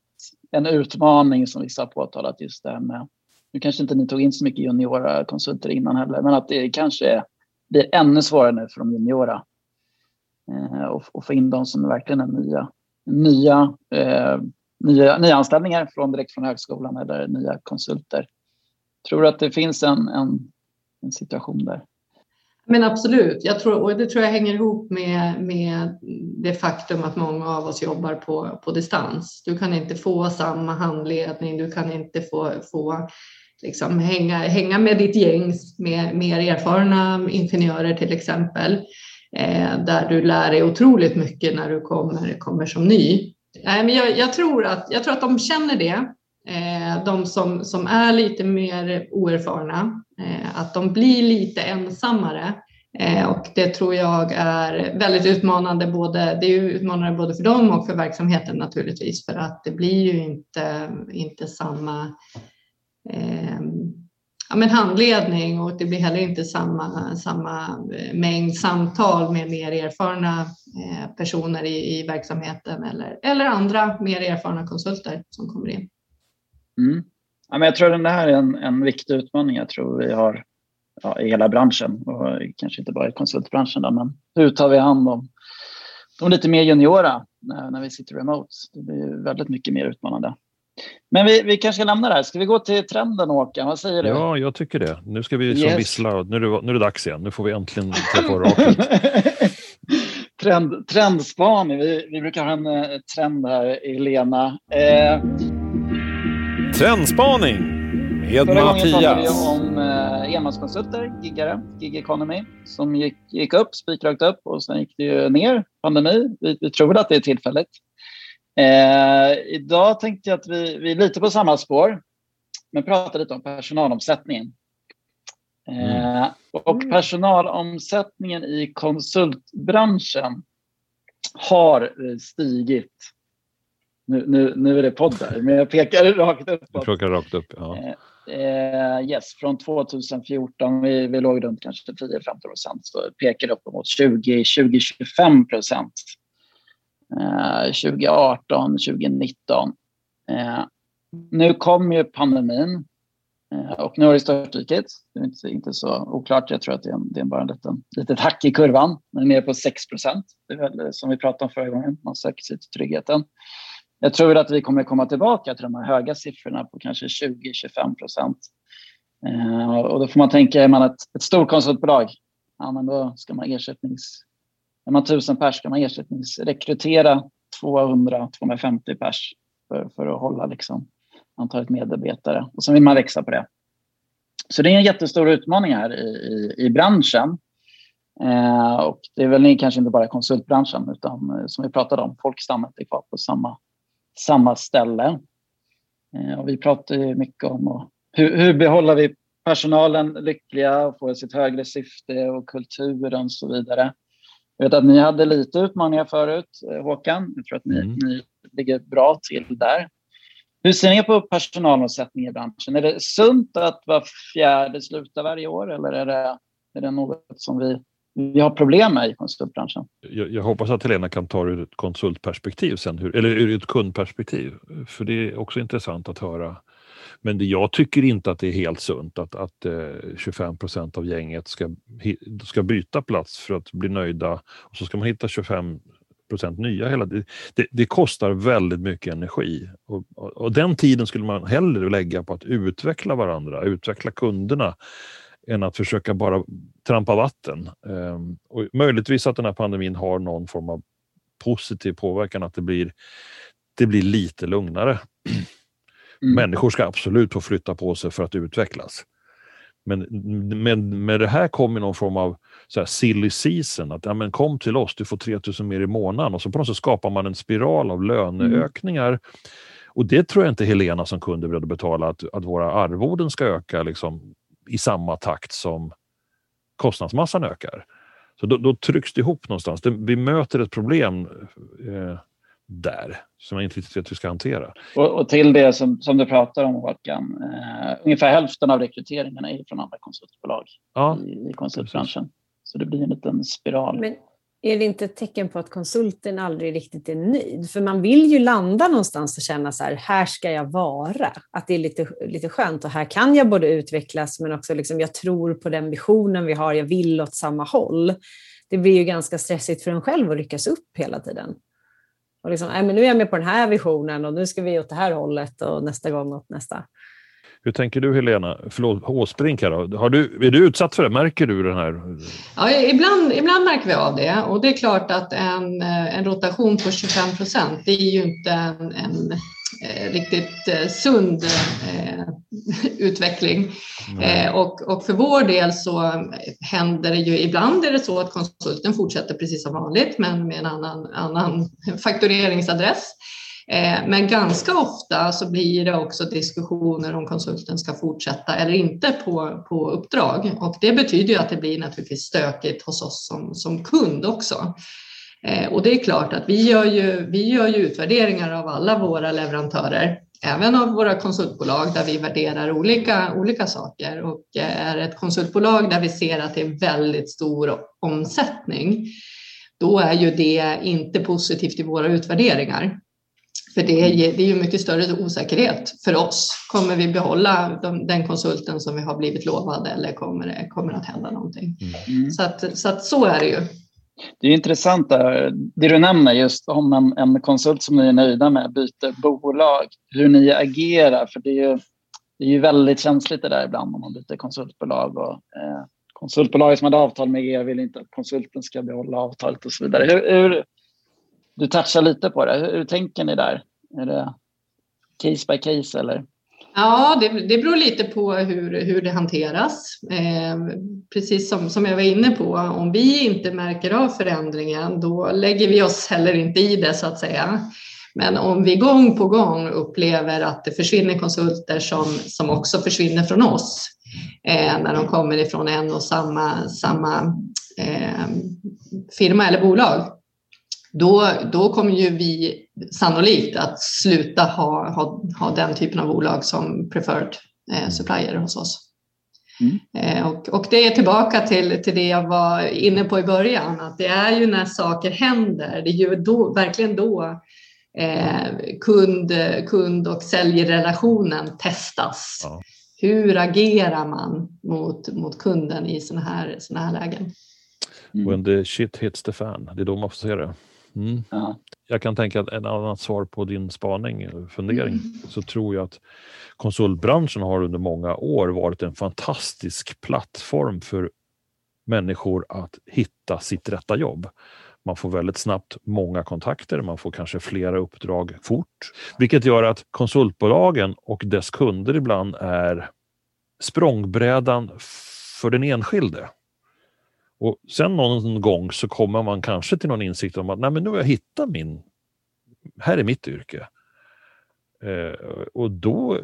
en utmaning som vissa har påtalat just det här med, nu kanske inte ni tog in så mycket juniora konsulter innan heller, men att det kanske blir ännu svårare nu för de juniora. Eh, och, och få in de som verkligen är nya, nya, eh, nya, nya anställningar från, direkt från högskolan eller nya konsulter. Tror du att det finns en, en, en situation där? Men absolut, jag tror, och det tror jag hänger ihop med, med det faktum att många av oss jobbar på, på distans. Du kan inte få samma handledning, du kan inte få, få liksom hänga, hänga med ditt gäng med mer erfarna ingenjörer till exempel, eh, där du lär dig otroligt mycket när du kommer, kommer som ny. Eh, men jag, jag, tror att, jag tror att de känner det, eh, de som, som är lite mer oerfarna Eh, att de blir lite ensammare. Eh, och det tror jag är väldigt utmanande. Både, det är utmanande både för dem och för verksamheten naturligtvis, för att det blir ju inte, inte samma eh, ja, men handledning och det blir heller inte samma, samma eh, mängd samtal med mer erfarna personer i, i verksamheten eller, eller andra mer erfarna konsulter som kommer in. Mm. Ja, men jag tror att det här är en, en viktig utmaning jag tror vi har ja, i hela branschen och kanske inte bara i konsultbranschen. Då, men hur tar vi hand om de lite mer juniora när, när vi sitter remote? Det blir väldigt mycket mer utmanande. Men vi, vi kanske ska lämna det här. Ska vi gå till trenden Håkan? Vad säger du? Ja, jag tycker det. Nu ska vi yes. vissla. Nu är, det, nu är det dags igen. Nu får vi äntligen träffa raket. Trend, trendspaning. Vi, vi brukar ha en eh, trend här, Elena. Eh, Trendspaning med Förra Mattias. Förra gången pratade vi om eh, enmanskonsulter, giggare, gig economy, som gick, gick upp, spikrakt upp och sen gick det ju ner, pandemi. Vi, vi tror att det är tillfälligt. Eh, idag tänkte jag att vi, vi är lite på samma spår, men pratar lite om personalomsättningen. Eh, mm. och personalomsättningen i konsultbranschen har stigit nu, nu, nu är det podd där, men jag pekar rakt upp. Du pekar rakt upp, ja. Eh, yes, från 2014, vi, vi låg runt kanske 10-15 procent, så pekar det upp mot 20-25 procent. Eh, 2018, 2019. Eh, nu kom ju pandemin eh, och nu har det störtdykit. Det är inte, inte så oklart. Jag tror att det är, en, det är bara ett litet hack i kurvan. Den är nere på 6 procent. Det är väl som vi pratade om förra gången. Man söker sig till tryggheten. Jag tror att vi kommer komma tillbaka till de här höga siffrorna på kanske 20-25 procent. Eh, och då får man tänka, är man ett, ett stort konsultbolag, ja, men då ska man ersättnings... Är man tusen pers ska man ersättningsrekrytera 200-250 pers för, för att hålla liksom, antalet medarbetare. Och sen vill man växa på det. Så det är en jättestor utmaning här i, i, i branschen. Eh, och det är väl kanske inte bara konsultbranschen utan eh, som vi pratade om, folkstammet är kvar på samma samma ställe. Eh, och vi pratar ju mycket om hur, hur behåller vi personalen lyckliga och får sitt högre syfte och kulturen och så vidare. Jag vet att ni hade lite utmaningar förut, eh, Håkan. Jag tror att ni, mm. ni ligger bra till där. Hur ser ni på personalomsättning i branschen? Är det sunt att var fjärde slutar varje år eller är det, är det något som vi vi har problem med i konsultbranschen. Jag, jag, hoppas att Helena kan ta det ur ett konsultperspektiv sen, hur, eller ur ett kundperspektiv. För det är också intressant att höra. Men det, jag tycker inte att det är helt sunt att, att eh, 25 procent av gänget ska, ska byta plats för att bli nöjda och så ska man hitta 25 procent nya hela det, det, det, kostar väldigt mycket energi och, och, och, den tiden skulle man hellre lägga på att utveckla varandra, utveckla kunderna än att försöka bara trampa vatten. Um, och möjligtvis att den här pandemin har någon form av positiv påverkan, att det blir, det blir lite lugnare. Mm. Människor ska absolut få flytta på sig för att utvecklas. Men med, med det här kommer någon form av så här silly season, att ja, men kom till oss, du får 3000 mer i månaden och så på något sätt skapar man en spiral av löneökningar. Mm. Och det tror jag inte Helena som kund är beredd att betala, att, att våra arvoden ska öka liksom, i samma takt som kostnadsmassan ökar. Så då, då trycks det ihop någonstans. Det, vi möter ett problem eh, där som jag inte riktigt vet hur vi ska hantera. Och, och till det som, som du pratar om Håkan, eh, ungefär hälften av rekryteringarna är från andra konsultbolag ja, i, i konsultbranschen. Precis. Så det blir en liten spiral. Men är det inte ett tecken på att konsulten aldrig riktigt är nöjd? För man vill ju landa någonstans och känna så här, här ska jag vara. Att det är lite, lite skönt och här kan jag både utvecklas men också liksom, jag tror på den visionen vi har, jag vill åt samma håll. Det blir ju ganska stressigt för en själv att ryckas upp hela tiden. Och liksom, nej, men nu är jag med på den här visionen och nu ska vi åt det här hållet och nästa gång åt nästa. Hur tänker du Helena? Förlåt, Åsbrink här då. Har du, är du utsatt för det? Märker du den här? Ja, ibland, ibland märker vi av det och det är klart att en, en rotation på 25 procent, det är ju inte en, en eh, riktigt eh, sund eh, utveckling. Eh, och, och för vår del så händer det ju ibland är det så att konsulten fortsätter precis som vanligt men med en annan, annan faktureringsadress. Eh, men ganska ofta så blir det också diskussioner om konsulten ska fortsätta eller inte på, på uppdrag. Och det betyder ju att det blir naturligtvis stökigt hos oss som, som kund också. Eh, och det är klart att vi gör, ju, vi gör ju utvärderingar av alla våra leverantörer, även av våra konsultbolag där vi värderar olika, olika saker. Och eh, är ett konsultbolag där vi ser att det är väldigt stor omsättning, då är ju det inte positivt i våra utvärderingar. För det är, det är ju mycket större osäkerhet för oss. Kommer vi behålla de, den konsulten som vi har blivit lovade eller kommer det kommer att hända någonting? Mm. Så, att, så att så är det ju. Det är intressant där, det du nämner just om en, en konsult som ni är nöjda med byter bolag, hur ni agerar. För det är ju, det är ju väldigt känsligt det där ibland om man byter konsultbolag. Och, eh, konsultbolaget som hade avtal med er vill inte att konsulten ska behålla avtalet och så vidare. Hur, hur, du touchar lite på det. Hur, hur tänker ni där? Är det case by case eller? Ja, det, det beror lite på hur, hur det hanteras. Eh, precis som, som jag var inne på, om vi inte märker av förändringen, då lägger vi oss heller inte i det så att säga. Men om vi gång på gång upplever att det försvinner konsulter som, som också försvinner från oss, eh, när de kommer ifrån en och samma, samma eh, firma eller bolag, då, då kommer ju vi sannolikt att sluta ha, ha, ha den typen av bolag som preferred eh, supplier hos oss. Mm. Eh, och, och, det är tillbaka till, till det jag var inne på i början, att det är ju när saker händer, det är ju då, verkligen då eh, kund, kund och säljrelationen testas. Ja. Hur agerar man mot, mot kunden i sådana här, såna här lägen? Mm. When the shit hits the fan, det är då man får se det. Mm. Ja. Jag kan tänka att ett annat svar på din spaning, fundering, mm. så tror jag att konsultbranschen har under många år varit en fantastisk plattform för människor att hitta sitt rätta jobb. Man får väldigt snabbt många kontakter, man får kanske flera uppdrag fort, vilket gör att konsultbolagen och dess kunder ibland är språngbrädan för den enskilde. Och sen någon gång så kommer man kanske till någon insikt om att Nej, men nu har jag hittat min, här är mitt yrke. Eh, och då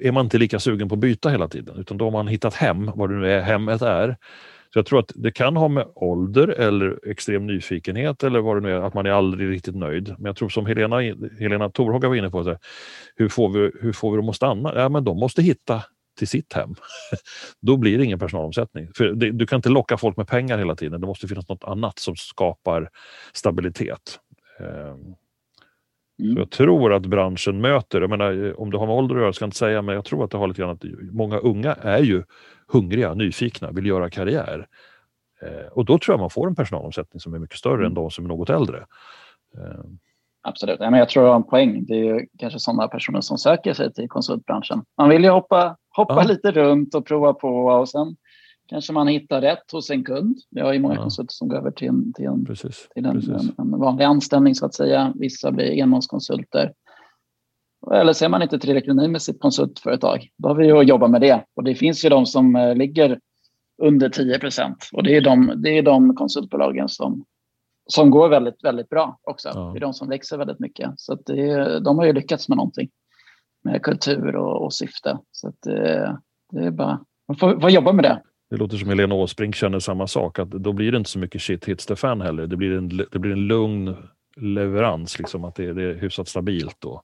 är man inte lika sugen på att byta hela tiden, utan då har man hittat hem, vad det nu är hemmet är. Så jag tror att det kan ha med ålder eller extrem nyfikenhet eller vad det nu är, att man är aldrig riktigt nöjd. Men jag tror som Helena, Helena Torhaga var inne på, så hur, får vi, hur får vi dem att stanna? Ja, men de måste hitta till sitt hem, då blir det ingen personalomsättning. För det, du kan inte locka folk med pengar hela tiden. Det måste finnas något annat som skapar stabilitet. Um, Mm. Så jag tror att branschen möter, jag menar, om det har med ålder att göra ska jag inte säga, men jag tror att det har lite grann att många unga är ju hungriga, nyfikna, vill göra karriär. Eh, och då tror jag man får en personalomsättning som är mycket större mm. än de som är något äldre. Eh. Absolut, ja, men jag tror du har en poäng. Det är ju kanske sådana personer som söker sig till konsultbranschen. Man vill ju hoppa, hoppa ja. lite runt och prova på och sen kanske man hittar rätt hos en kund. Vi har ju många ja. konsulter som går över till en, till en, precis, till en, en, en, vanlig anställning så att säga. Vissa blir enmanskonsulter. Eller ser man inte tillräckligt nöjd med sitt konsultföretag, då har vi ju att jobba med det. Och det finns ju de som eh, ligger under 10 procent och det är de, det är de konsultbolagen som, som går väldigt, väldigt bra också. Ja. Det är de som växer väldigt mycket. Så det, de har ju lyckats med någonting med kultur och, och syfte. Så att det, det är bara, man får, får jobba med det. Det låter som Helena Åsbrink känner samma sak, att då blir det inte så mycket shit hits the fan heller. Det blir en, det blir en lugn leverans, liksom, att det, det är hyfsat stabilt. Då.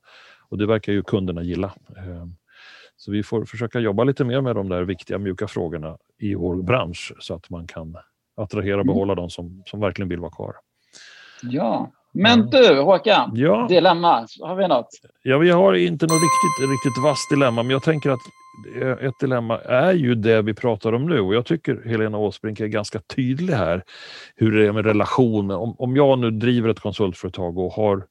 Och det verkar ju kunderna gilla. Ehm, så vi får försöka jobba lite mer med de där viktiga mjuka frågorna i vår bransch så att man kan attrahera och mm. behålla mm. de som, som verkligen vill vara kvar. Ja, men du Håkan, ja. dilemma, har vi något? Ja, vi har inte något riktigt, riktigt vasst dilemma, men jag tänker att ett dilemma är ju det vi pratar om nu och jag tycker Helena Åsbrink är ganska tydlig här hur det är med relationer. Om, om jag nu driver ett konsultföretag och har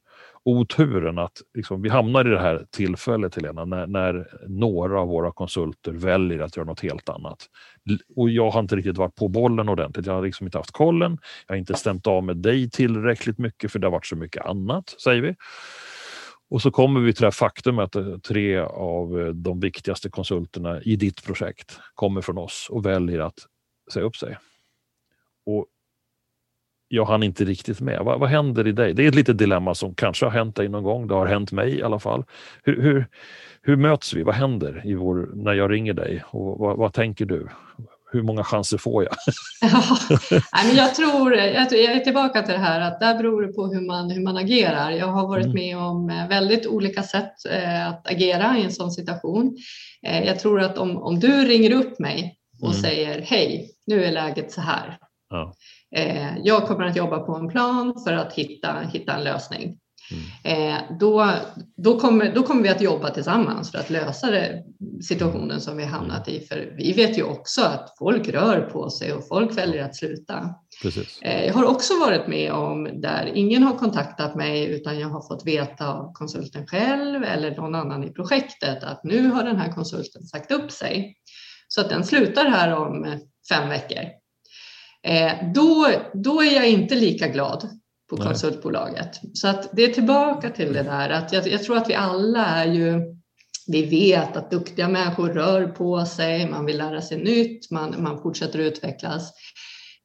oturen att liksom, vi hamnar i det här tillfället, Helena, när, när, några av våra konsulter väljer att göra något helt annat. Och jag har inte riktigt varit på bollen ordentligt. Jag har liksom inte haft kollen. Jag har inte stämt av med dig tillräckligt mycket för det har varit så mycket annat, säger vi. Och så kommer vi till det faktum att eh, tre av eh, de viktigaste konsulterna i ditt projekt kommer från oss och väljer att säga upp sig. Och jag hann inte riktigt med. Vad, vad händer i dig? Det är ett litet dilemma som kanske har hänt dig någon gång. Det har hänt mig i alla fall. Hur, hur, hur möts vi? Vad händer i vår, när jag ringer dig? Och vad, vad tänker du? hur många chanser får jag? ja, men jag, tror, jag är tillbaka till det här att där beror det på hur man, hur man agerar. Jag har varit mm. med om eh, väldigt olika sätt eh, att agera i en sån situation. Eh, jag tror att om, om du ringer upp mig och mm. säger hej, nu är läget så här. Ja. Jag kommer att jobba på en plan för att hitta, hitta en lösning. Mm. Eh, då, då, kommer, då kommer vi att jobba tillsammans för att lösa det, situationen som vi hamnat i. För vi vet ju också att folk rör på sig och folk väljer att sluta. Eh, jag har också varit med om där ingen har kontaktat mig utan jag har fått veta av konsulten själv eller någon annan i projektet att nu har den här konsulten sagt upp sig. Så att den slutar här om fem veckor. Eh, då, då är jag inte lika glad på Nej. konsultbolaget. Så att det är tillbaka till det där att jag, jag tror att vi alla är ju vi vet att duktiga människor rör på sig, man vill lära sig nytt, man, man fortsätter utvecklas.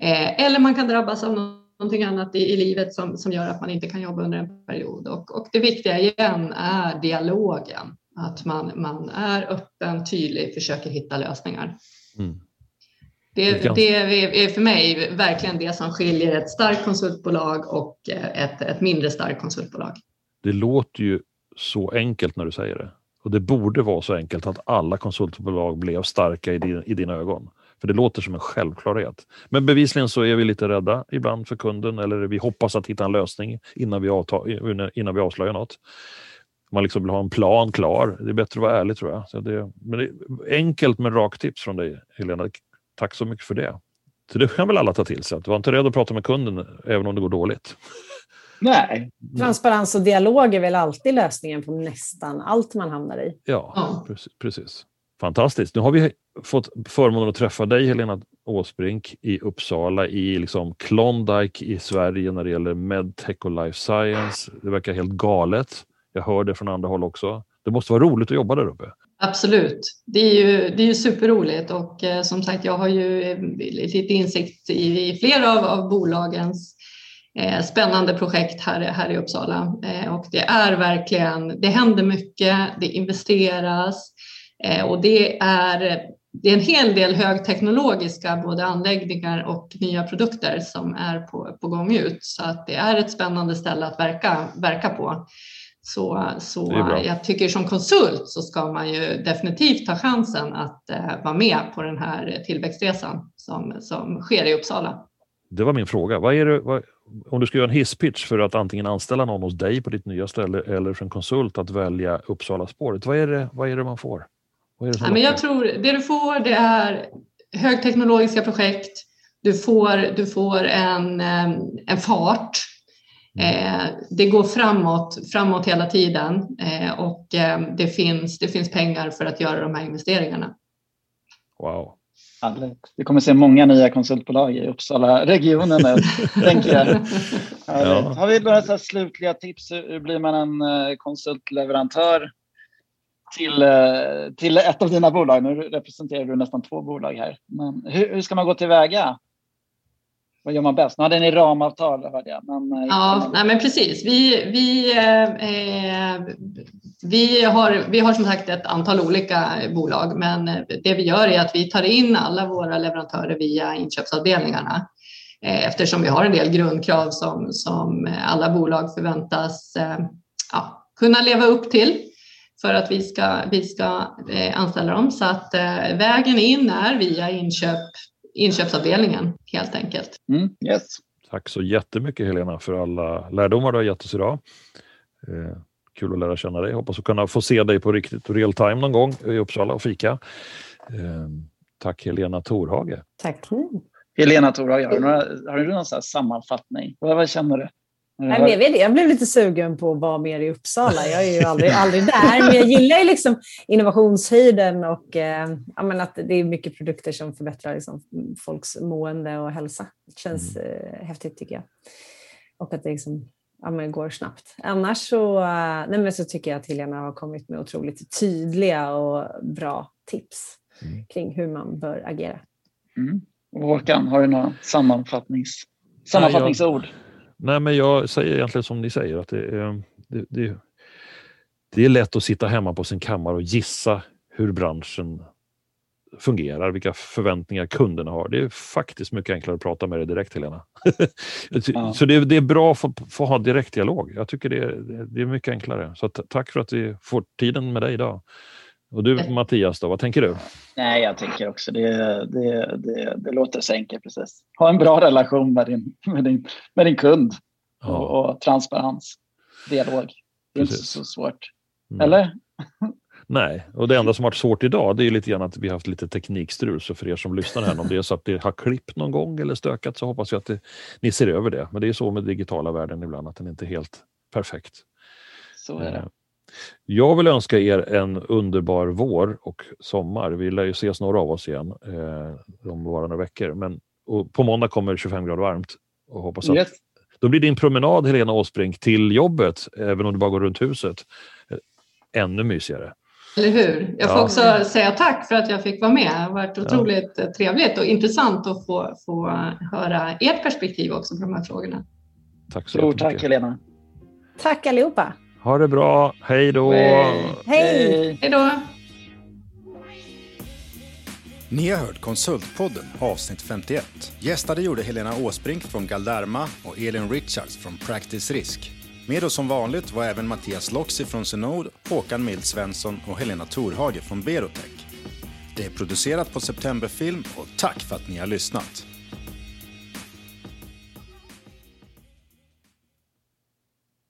Eh, eller man kan drabbas av någonting annat i, i livet som, som gör att man inte kan jobba under en period. Och, och det viktiga igen är dialogen, att man, man är öppen, tydlig, försöker hitta lösningar. Mm. Det, det, är för mig verkligen det som skiljer ett starkt konsultbolag och ett, ett mindre starkt konsultbolag. Det låter ju så enkelt när du säger det. Och det borde vara så enkelt att alla konsultbolag blev starka i, din, i dina ögon. För det låter som en självklarhet. Men bevisligen så är vi lite rädda ibland för kunden eller vi hoppas att hitta en lösning innan vi, avta, innan vi avslöjar något. Man liksom vill ha en plan klar. Det är bättre att vara ärlig tror jag. Så det, men det är enkelt med rakt tips från dig Helena. Tack så mycket för det. Så det kan väl alla ta till sig, att var inte rädd att prata med kunden även om det går dåligt. Nej. Transparens och dialog är väl alltid lösningen på nästan allt man hamnar i. Ja, ja. Precis, precis. Fantastiskt. Nu har vi fått förmånen att träffa dig, Helena Åsbrink, i Uppsala, i liksom Klondike i Sverige när det gäller medtech och life science. Det verkar helt galet. Jag hör det från andra håll också. Det måste vara roligt att jobba där uppe. Absolut, det är ju, det är ju superroligt och eh, som sagt jag har ju eh, lite insikt i, i flera av, av bolagens eh, spännande projekt här, här i Uppsala. Eh, och det är verkligen, det händer mycket, det investeras eh, och det är, det är en hel del högteknologiska både anläggningar och nya produkter som är på, på gång ut. Så att det är ett spännande ställe att verka, verka på. Så, så jag tycker som konsult så ska man ju definitivt ta chansen att eh, vara med på den här tillväxtresan som, som sker i Uppsala. Det var min fråga. Vad är det, vad, om du ska göra en hisspitch för att antingen anställa någon hos dig på ditt nya ställe eller en konsult att välja Uppsala-spåret, vad är det, vad är det man får? Vad är det, ja, men jag tror det du får det är högteknologiska projekt, du får, du får en, en fart. Eh, det går framåt, framåt hela tiden eh, och eh, det, finns, det finns pengar för att göra de här investeringarna. Wow. Vi kommer se många nya konsultbolag i Uppsala-regionen nu, tänker jag. Ja. Har vi några så slutliga tips? Hur blir man en eh, konsultleverantör till, eh, till ett av dina bolag? Nu representerar du nästan två bolag här. Men hur, hur ska man gå tillväga? Vad gör man bäst? Nu hade ni ramavtal hörde jag. Men, eh, ja, nej, men precis. Vi, vi, eh, vi, har, vi har som sagt ett antal olika bolag, men det vi gör är att vi tar in alla våra leverantörer via inköpsavdelningarna eh, eftersom vi har en del grundkrav som, som alla bolag förväntas eh, ja, kunna leva upp till för att vi ska, vi ska eh, anställa dem. Så att vägen in är via inköp inköpsavdelningen helt enkelt. Mm, yes. Tack så jättemycket Helena för alla lärdomar du har gett oss idag. Eh, kul att lära känna dig. Hoppas att kunna få se dig på riktigt real time någon gång i Uppsala och fika. Eh, tack Helena Torhage. Tack. Helena Torhage, har du, några, har du någon sammanfattning? Vad, vad känner du? Nej, men jag, vet, jag blev lite sugen på att vara mer i Uppsala. Jag är ju aldrig, aldrig där, men jag gillar ju liksom innovationshöjden och eh, att det är mycket produkter som förbättrar liksom folks mående och hälsa. Det känns mm. eh, häftigt tycker jag. Och att det liksom, ja, går snabbt. Annars så, eh, nej, men så tycker jag att Helena har kommit med otroligt tydliga och bra tips mm. kring hur man bör agera. Mm. Håkan, har du några sammanfattnings, sammanfattningsord? Ja, jag Nej, men jag säger egentligen som ni säger att det är, det, det, det är lätt att sitta hemma på sin kammare och gissa hur branschen fungerar, vilka förväntningar kunderna har. Det är faktiskt mycket enklare att prata med dig direkt, Helena. ja. Så det, det, är bra att få, få ha direktdialog. Jag tycker det är, det är mycket enklare. Så tack för att vi får tiden med dig idag. Och du Mattias, då, vad tänker du? Nej, jag tänker också det, det, det, det låter så enkelt. Precis. Ha en bra relation med din, med din, med din kund ja. och, och, transparens, dialog. Det är inte så svårt. Mm. Eller? Nej, och det enda som varit svårt idag det är lite grann att vi haft lite teknikstrul. Så för er som lyssnar här, om det är så att det har klippt någon gång eller stökat så hoppas jag att det, ni ser över det. Men det är så med digitala världen ibland, att den inte är helt perfekt. Så är det. Eh, jag vill önska er en underbar vår och sommar. Vi lär ju ses några av oss igen eh, om bara några veckor. Men, på måndag kommer det 25 grader varmt. Och hoppas att, yes. Då blir din promenad, Helena Åsbrink, till jobbet, även om du bara går runt huset, eh, ännu mysigare. Eller hur? Jag får ja. också säga tack för att jag fick vara med. Det har varit otroligt ja. trevligt och intressant att få, få höra ert perspektiv också på de här frågorna. Tack så mycket. Tack Helena. Tack allihopa. Ha det bra. Hej då. Hej. Hej då. Ni har hört Konsultpodden avsnitt 51. Gästade gjorde Helena Åsbrink från Galderma och Elin Richards från Practice Risk. Med oss som vanligt var även Mattias Loxi från Synod, Håkan Mild Svensson och Helena Torhage från Berotech. Det är producerat på Septemberfilm och tack för att ni har lyssnat.